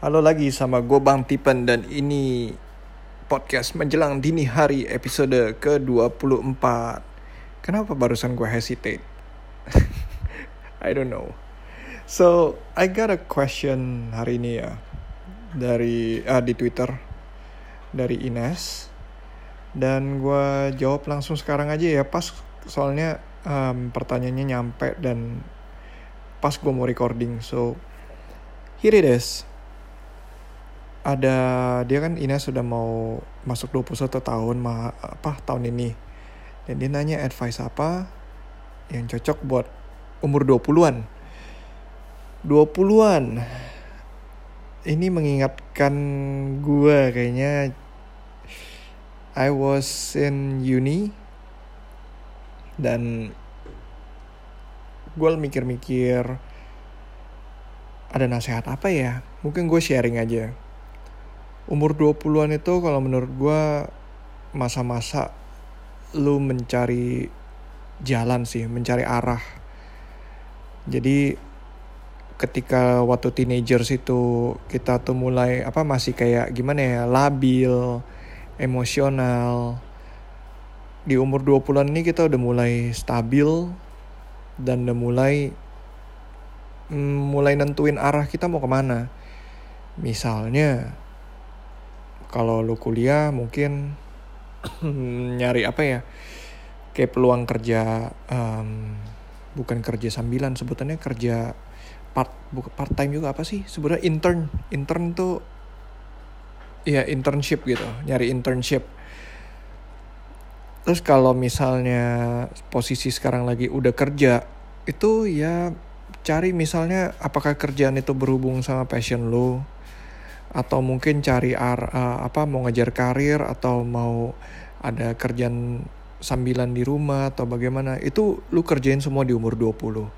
Halo lagi sama gue Bang Tipen dan ini podcast menjelang dini hari episode ke-24. Kenapa barusan gue hesitate? I don't know. So, I got a question hari ini ya dari ah, di Twitter dari Ines dan gue jawab langsung sekarang aja ya pas soalnya um, pertanyaannya nyampe dan pas gue mau recording so here it is ada dia kan Ines sudah mau masuk 21 tahun ma, apa tahun ini. Dan dia nanya advice apa yang cocok buat umur 20-an 20-an ini mengingatkan gue kayaknya. I was in uni dan gue mikir-mikir ada nasihat apa ya? Mungkin gue sharing aja umur 20-an itu kalau menurut gue masa-masa lu mencari jalan sih mencari arah jadi ketika waktu teenagers itu kita tuh mulai apa masih kayak gimana ya labil emosional. Di umur 20-an ini kita udah mulai stabil dan udah mulai mm, mulai nentuin arah kita mau ke mana. Misalnya kalau lu kuliah mungkin nyari apa ya kayak peluang kerja um, bukan kerja sambilan sebutannya kerja part part time juga apa sih? Sebenarnya intern intern tuh ya internship gitu nyari internship. Terus kalau misalnya posisi sekarang lagi udah kerja itu ya cari misalnya apakah kerjaan itu berhubung sama passion lo atau mungkin cari ar uh, apa mau ngejar karir atau mau ada kerjaan sambilan di rumah atau bagaimana. Itu lu kerjain semua di umur 20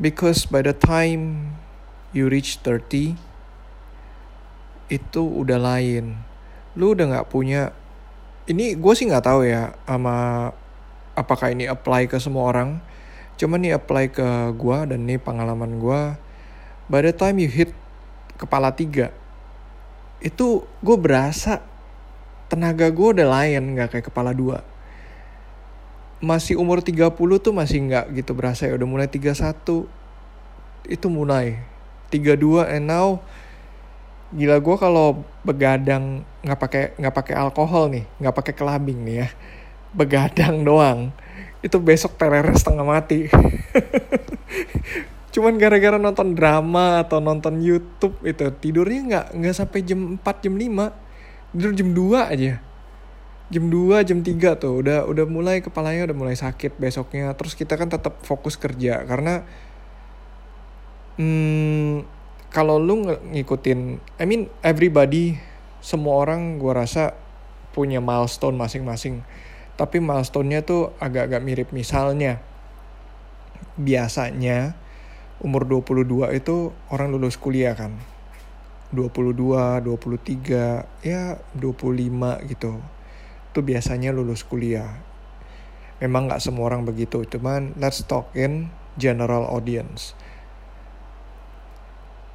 because by the time you reach 30 itu udah lain. Lu udah nggak punya ini gue sih nggak tahu ya sama apakah ini apply ke semua orang. Cuman nih apply ke gue dan nih pengalaman gue by the time you hit kepala tiga. Itu gue berasa tenaga gue udah lain nggak kayak kepala dua. Masih umur 30 tuh masih nggak gitu berasa ya udah mulai 31 itu mulai. 32 and now gila gue kalau begadang nggak pakai nggak pakai alkohol nih nggak pakai kelabing nih ya begadang doang itu besok tereres setengah mati cuman gara-gara nonton drama atau nonton YouTube itu tidurnya nggak nggak sampai jam 4 jam 5 tidur jam 2 aja. Jam 2 jam 3 tuh udah udah mulai kepalanya udah mulai sakit besoknya. Terus kita kan tetap fokus kerja karena hmm, kalau lu ngikutin I mean everybody semua orang gue rasa punya milestone masing-masing. Tapi milestone-nya tuh agak-agak mirip misalnya. Biasanya umur 22 itu orang lulus kuliah kan. 22, 23, ya 25 gitu. Itu biasanya lulus kuliah. Memang nggak semua orang begitu cuman let's talk in general audience.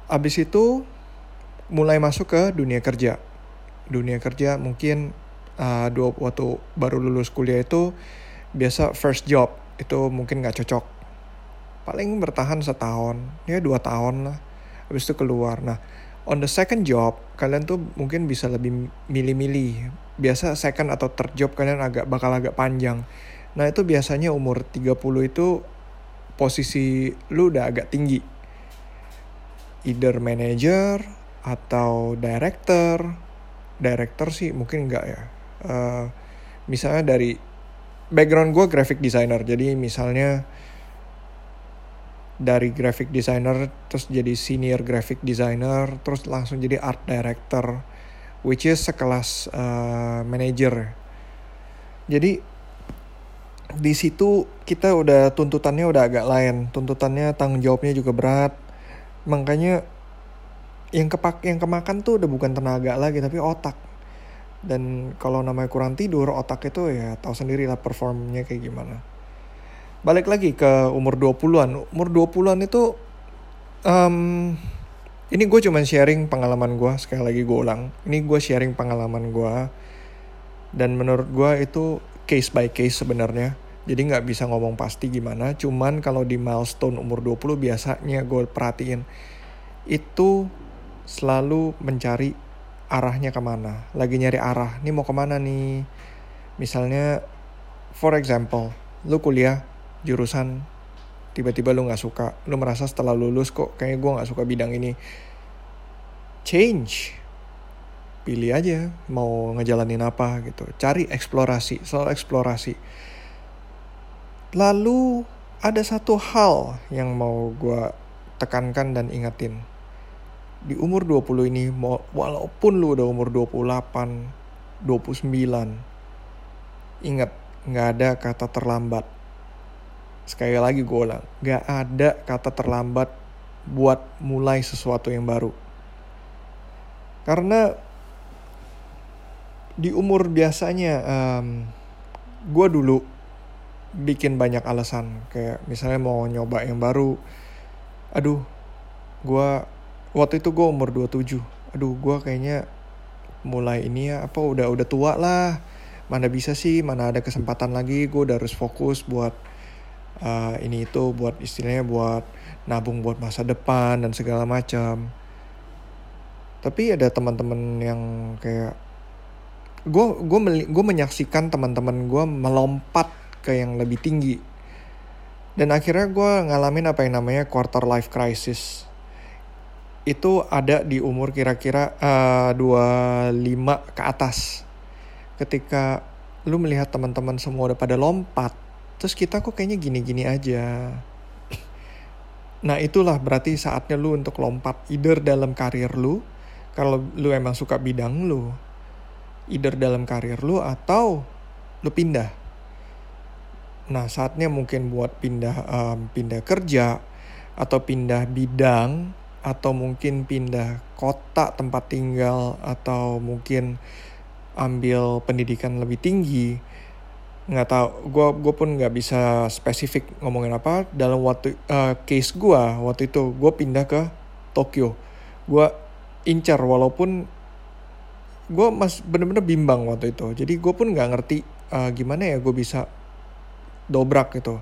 Abis itu mulai masuk ke dunia kerja. Dunia kerja mungkin uh, dua waktu baru lulus kuliah itu biasa first job. Itu mungkin nggak cocok paling bertahan setahun ya dua tahun lah. Habis itu keluar. Nah on the second job kalian tuh mungkin bisa lebih milih-milih. Biasa second atau third job kalian agak bakal agak panjang. Nah itu biasanya umur 30 itu posisi lu udah agak tinggi. Either manager atau director. Director sih mungkin enggak ya. Uh, misalnya dari background gue graphic designer. Jadi misalnya dari graphic designer terus jadi senior graphic designer terus langsung jadi art director which is sekelas uh, manager. Jadi di situ kita udah tuntutannya udah agak lain. Tuntutannya tanggung jawabnya juga berat. Makanya yang kepak yang kemakan tuh udah bukan tenaga lagi tapi otak. Dan kalau namanya kurang tidur otak itu ya tahu sendiri lah performnya kayak gimana balik lagi ke umur 20-an umur 20-an itu um, ini gue cuman sharing pengalaman gue sekali lagi gue ulang. Ini gue sharing pengalaman gue dan menurut gue itu case by case sebenarnya. Jadi nggak bisa ngomong pasti gimana cuman kalau di milestone umur 20 biasanya gue perhatiin itu selalu mencari arahnya ke mana. Lagi nyari arah ini mau ke mana nih? Misalnya for example lu kuliah jurusan tiba-tiba lu nggak suka lu merasa setelah lulus kok kayak gue nggak suka bidang ini. Change. Pilih aja mau ngejalanin apa gitu. Cari eksplorasi soal eksplorasi. Lalu ada satu hal yang mau gue tekankan dan ingatin di umur 20 ini walaupun lu udah umur 28 29 ingat nggak ada kata terlambat sekali lagi gue ulang gak ada kata terlambat buat mulai sesuatu yang baru. Karena di umur biasanya um, gue dulu bikin banyak alasan. Kayak misalnya mau nyoba yang baru aduh gue waktu itu gue umur 27 aduh gue kayaknya mulai ini ya apa udah udah tua lah. Mana bisa sih mana ada kesempatan lagi gue udah harus fokus buat uh, ini itu buat istilahnya buat nabung buat masa depan dan segala macam. Tapi ada teman-teman yang kayak gue gue menyaksikan teman-teman gue melompat ke yang lebih tinggi. Dan akhirnya gue ngalamin apa yang namanya quarter life crisis. Itu ada di umur kira-kira uh, 25 ke atas. Ketika lu melihat teman-teman semua udah pada lompat terus kita kok kayaknya gini-gini aja. Nah itulah berarti saatnya lu untuk lompat either dalam karir lu kalau lu emang suka bidang lu either dalam karir lu atau lu pindah. Nah saatnya mungkin buat pindah um, pindah kerja atau pindah bidang atau mungkin pindah kota tempat tinggal atau mungkin ambil pendidikan lebih tinggi nggak tahu. Gue gue pun nggak bisa spesifik ngomongin apa. Dalam waktu uh, case gue waktu itu gue pindah ke Tokyo. Gue incar walaupun gue mas bener-bener bimbang waktu itu. Jadi gue pun nggak ngerti uh, gimana ya gue bisa dobrak gitu.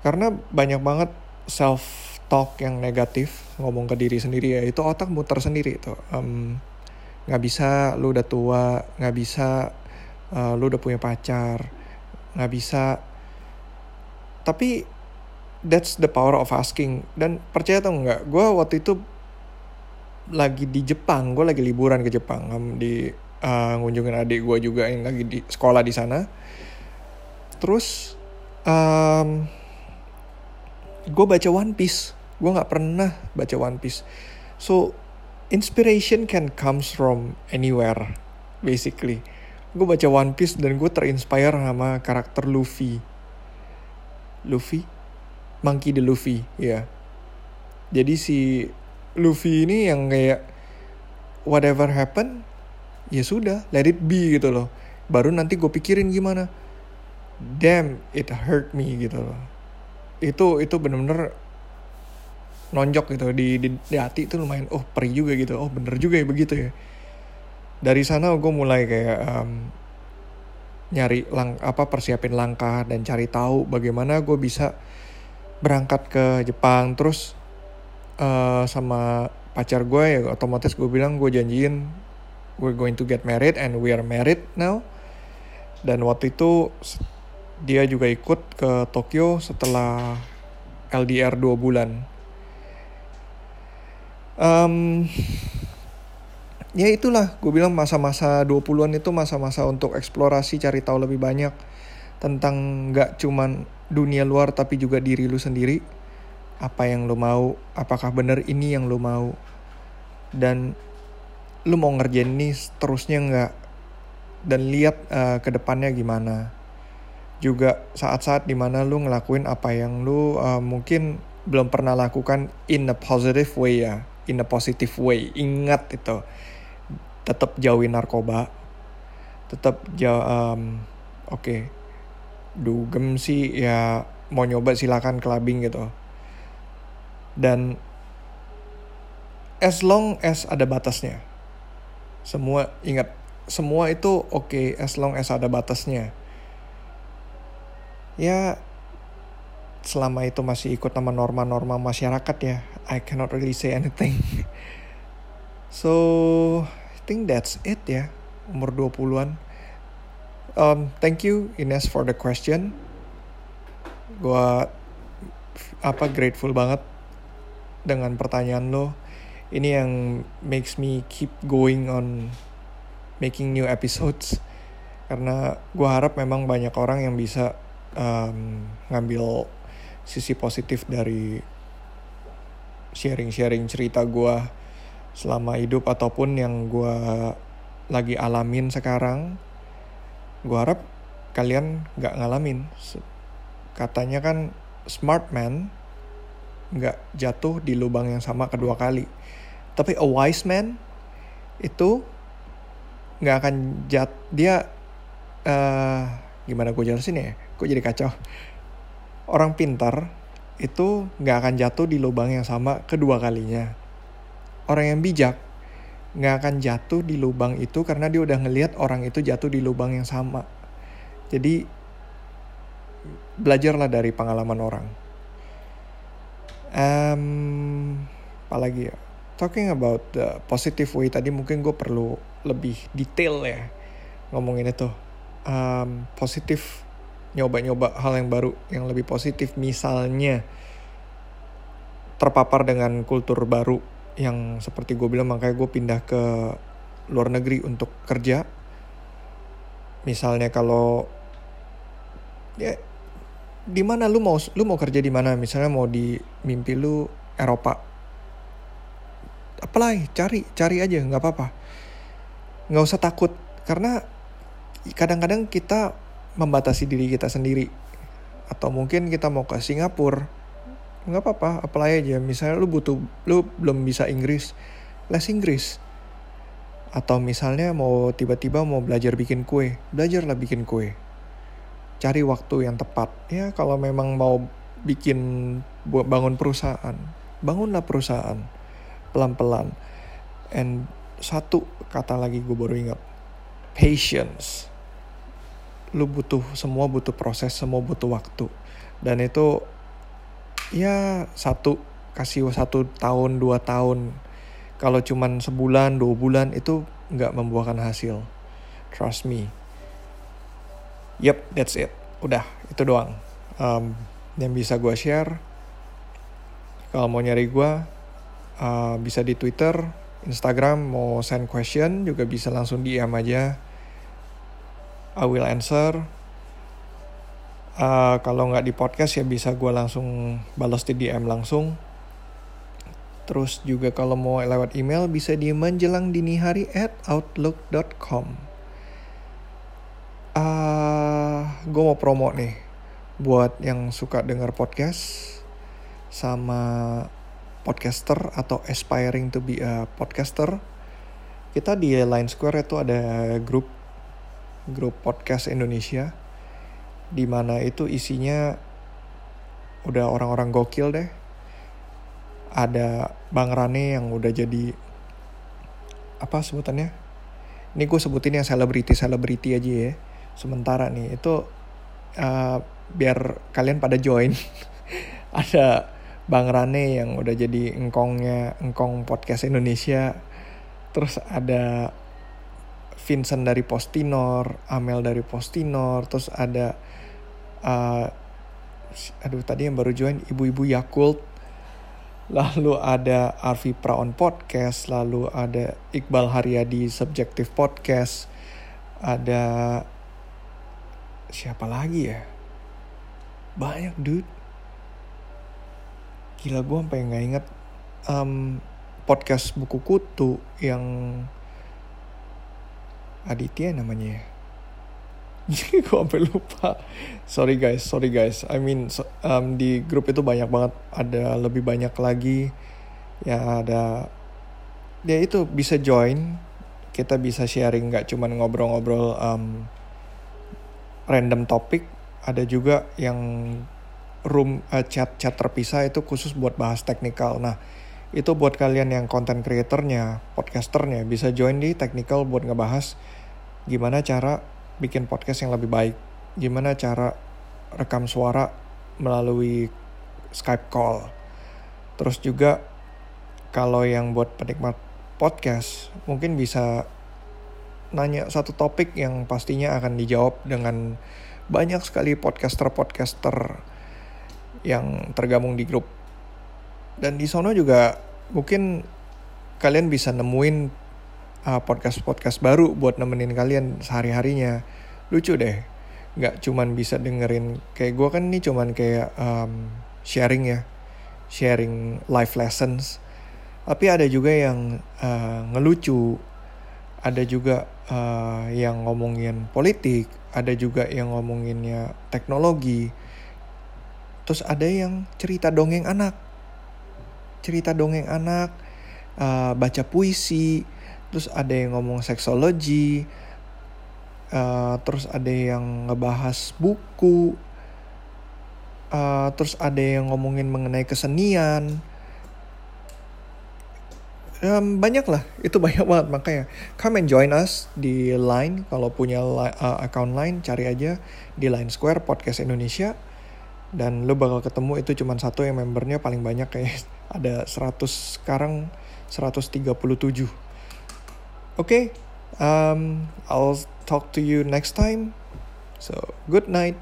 Karena banyak banget self talk yang negatif ngomong ke diri sendiri ya. Itu otak muter sendiri itu nggak um, bisa lu udah tua nggak bisa uh, lu udah punya pacar nggak bisa. Tapi that's the power of asking. Dan percaya atau nggak gue waktu itu lagi di Jepang gue lagi liburan ke Jepang di uh, ngunjungin adik gue juga yang lagi di sekolah di sana. Terus um, gue baca One Piece. Gue nggak pernah baca One Piece. So inspiration can comes from anywhere basically gue baca One Piece dan gue terinspire sama karakter Luffy. Luffy? Monkey the Luffy, ya. Yeah. Jadi si Luffy ini yang kayak whatever happen, ya sudah, let it be gitu loh. Baru nanti gue pikirin gimana. Damn, it hurt me gitu loh. Itu itu bener-bener nonjok gitu di, di, di hati itu lumayan oh perih juga gitu oh bener juga ya begitu ya dari sana gue mulai kayak um, nyari lang apa persiapin langkah dan cari tahu bagaimana gue bisa berangkat ke Jepang. Terus uh, sama pacar gue ya otomatis gue bilang gue janjiin we're going to get married and we are married now. Dan waktu itu dia juga ikut ke Tokyo setelah LDR 2 bulan. Um, ya itulah. Gue bilang masa-masa 20-an itu masa-masa untuk eksplorasi cari tahu lebih banyak tentang nggak cuman dunia luar tapi juga diri lu sendiri. Apa yang lu mau apakah bener ini yang lu mau? Dan lu mau ngerjain ini terusnya nggak? Dan lihat uh, ke depannya gimana? Juga saat-saat di mana lu ngelakuin apa yang lu uh, mungkin belum pernah lakukan in a positive way ya. In a positive way. Ingat itu tetap jauhin narkoba. Tetap jauh um, oke. Okay. dugem sih ya mau nyoba silakan clubbing gitu. Dan as long as ada batasnya. Semua ingat semua itu oke okay, as long as ada batasnya. Ya selama itu masih ikut nama norma-norma masyarakat ya I cannot really say anything. So think that's it ya. Umur 20-an um, thank you Ines for the question. Gua apa grateful banget dengan pertanyaan lo. Ini yang makes me keep going on making new episodes. Karena gue harap memang banyak orang yang bisa um, ngambil sisi positif dari sharing-sharing cerita gue selama hidup ataupun yang gue lagi alamin sekarang gue harap kalian gak ngalamin. Katanya kan smart man nggak jatuh di lubang yang sama kedua kali. Tapi a wise man itu nggak akan jat dia uh, gimana gue jelasin ya? Kok jadi kacau? Orang pintar itu nggak akan jatuh di lubang yang sama kedua kalinya orang yang bijak nggak akan jatuh di lubang itu karena dia udah ngelihat orang itu jatuh di lubang yang sama. Jadi belajarlah dari pengalaman orang. Um, apalagi ya? Talking about the positive way tadi mungkin gue perlu lebih detail ya ngomongin itu. Um, positif nyoba-nyoba hal yang baru yang lebih positif. Misalnya terpapar dengan kultur baru yang seperti gue bilang makanya gue pindah ke luar negeri untuk kerja. Misalnya kalau ya di mana lu mau lu mau kerja di mana? Misalnya mau di mimpi lu Eropa. Apply cari cari aja nggak apa-apa. Nggak usah takut karena kadang-kadang kita membatasi diri kita sendiri. Atau mungkin kita mau ke Singapura nggak apa-apa apply aja misalnya lu butuh lu belum bisa Inggris les Inggris atau misalnya mau tiba-tiba mau belajar bikin kue belajarlah bikin kue cari waktu yang tepat. Ya kalau memang mau bikin bangun perusahaan, bangunlah perusahaan pelan-pelan. And satu kata lagi gue baru ingat, patience. Lu butuh semua butuh proses, semua butuh waktu. Dan itu ya satu kasih satu tahun dua tahun. Kalau cuman sebulan dua bulan itu nggak membuahkan hasil. Trust me. Yep, that's it. Udah, itu doang. Um, yang bisa gue share. Kalau mau nyari gue, uh, bisa di Twitter, Instagram, mau send question juga bisa langsung DM aja. I will answer. Uh, kalau nggak di podcast ya bisa gue langsung balas di DM langsung. Terus juga kalau mau lewat email bisa di menjelang dini hari at outlook.com uh, ah, gue mau promo nih buat yang suka denger podcast sama podcaster atau aspiring to be a podcaster. Kita di Line Square itu ada grup grup podcast Indonesia di mana itu isinya udah orang-orang gokil deh. Ada Bang Rane yang udah jadi apa sebutannya? Ini gue sebutin yang selebriti selebriti aja ya sementara nih itu uh, biar kalian pada join ada Bang Rane yang udah jadi engkongnya engkong podcast Indonesia terus ada Vincent dari Postinor Amel dari Postinor terus ada uh, aduh tadi yang baru join ibu-ibu Yakult. Lalu ada Arfi Praon Podcast lalu ada Iqbal Haryadi Subjective Podcast. Ada siapa lagi ya? Banyak dude. Gila gue sampai nggak inget um, podcast buku kutu yang Aditya namanya. Ya gue sampai lupa. Sorry guys sorry guys. I mean um, di grup itu banyak banget. Ada lebih banyak lagi. Ya ada ya itu bisa join. Kita bisa sharing nggak cuman ngobrol-ngobrol um, random topik, ada juga yang room uh, chat chat terpisah itu khusus buat bahas teknikal. Nah, itu buat kalian yang content creatornya, podcasternya bisa join di technical buat ngebahas gimana cara bikin podcast yang lebih baik, gimana cara rekam suara melalui Skype call. Terus juga kalau yang buat penikmat podcast mungkin bisa nanya satu topik yang pastinya akan dijawab dengan banyak sekali podcaster-podcaster yang tergabung di grup dan di sono juga mungkin kalian bisa nemuin uh, podcast-podcast baru buat nemenin kalian sehari-harinya. Lucu deh. Nggak cuman bisa dengerin kayak gue kan ini cuman kayak um, sharing ya. Sharing life lessons. Tapi ada juga yang uh, ngelucu. Ada juga uh, yang ngomongin politik. Ada juga yang ngomonginnya teknologi. Terus ada yang cerita dongeng anak cerita dongeng anak, uh, baca puisi, terus ada yang ngomong seksologi, uh, terus ada yang ngebahas buku, uh, terus ada yang ngomongin mengenai kesenian. Um, banyak lah, itu banyak banget. Makanya come and join us di Line. Kalau punya uh, account Line cari aja di Line Square Podcast Indonesia. Dan lo bakal ketemu itu cuma satu yang membernya paling banyak kayak ada 100 sekarang 137 oke okay, um, I'll talk to you next time. So good night